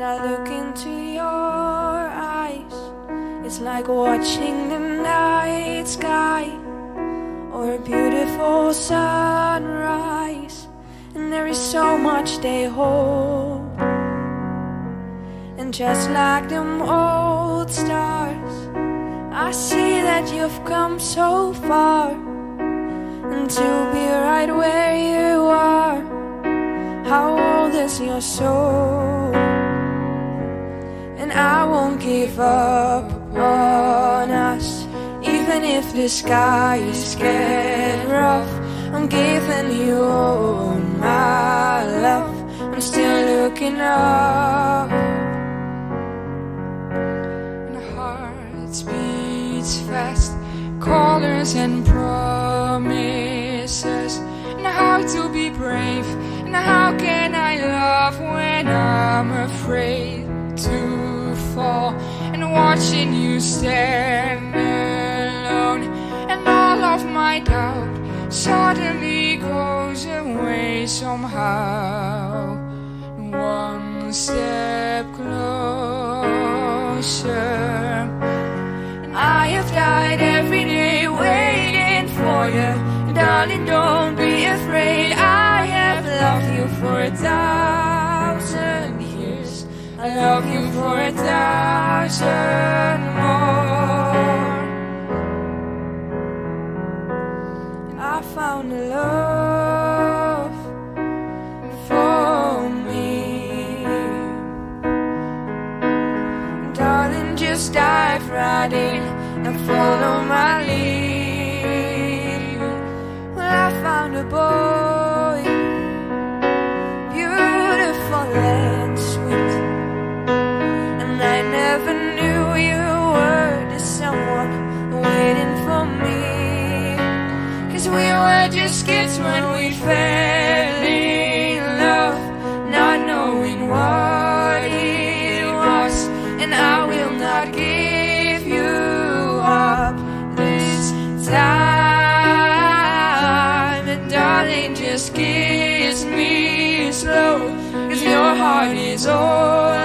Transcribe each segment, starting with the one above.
When I look into your eyes, it's like watching the night sky or a beautiful sunrise. And there is so much they hold. And just like them old stars, I see that you've come so far. And to be right where you are, how old is your soul? Won't give up on us, even if the skies get rough. I'm giving you all my love. I'm still looking up. And our hearts beats fast, colors and promises. And how to be brave, and how can I love when I'm afraid watching you stand alone, and all of my doubt suddenly goes away somehow. One step closer. I have died every day waiting for you. Darling, don't be afraid. I have loved you for a thousand years. I love you for a thousand more. I found a love for me. Darling, just dive right in and follow my lead. We were just kids when we fell in love, not knowing what it was. And I will not give you up this time. And darling, just kiss me slow. Cause your heart is all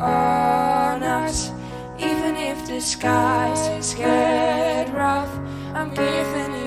on us. Even if the skies get rough, I'm giving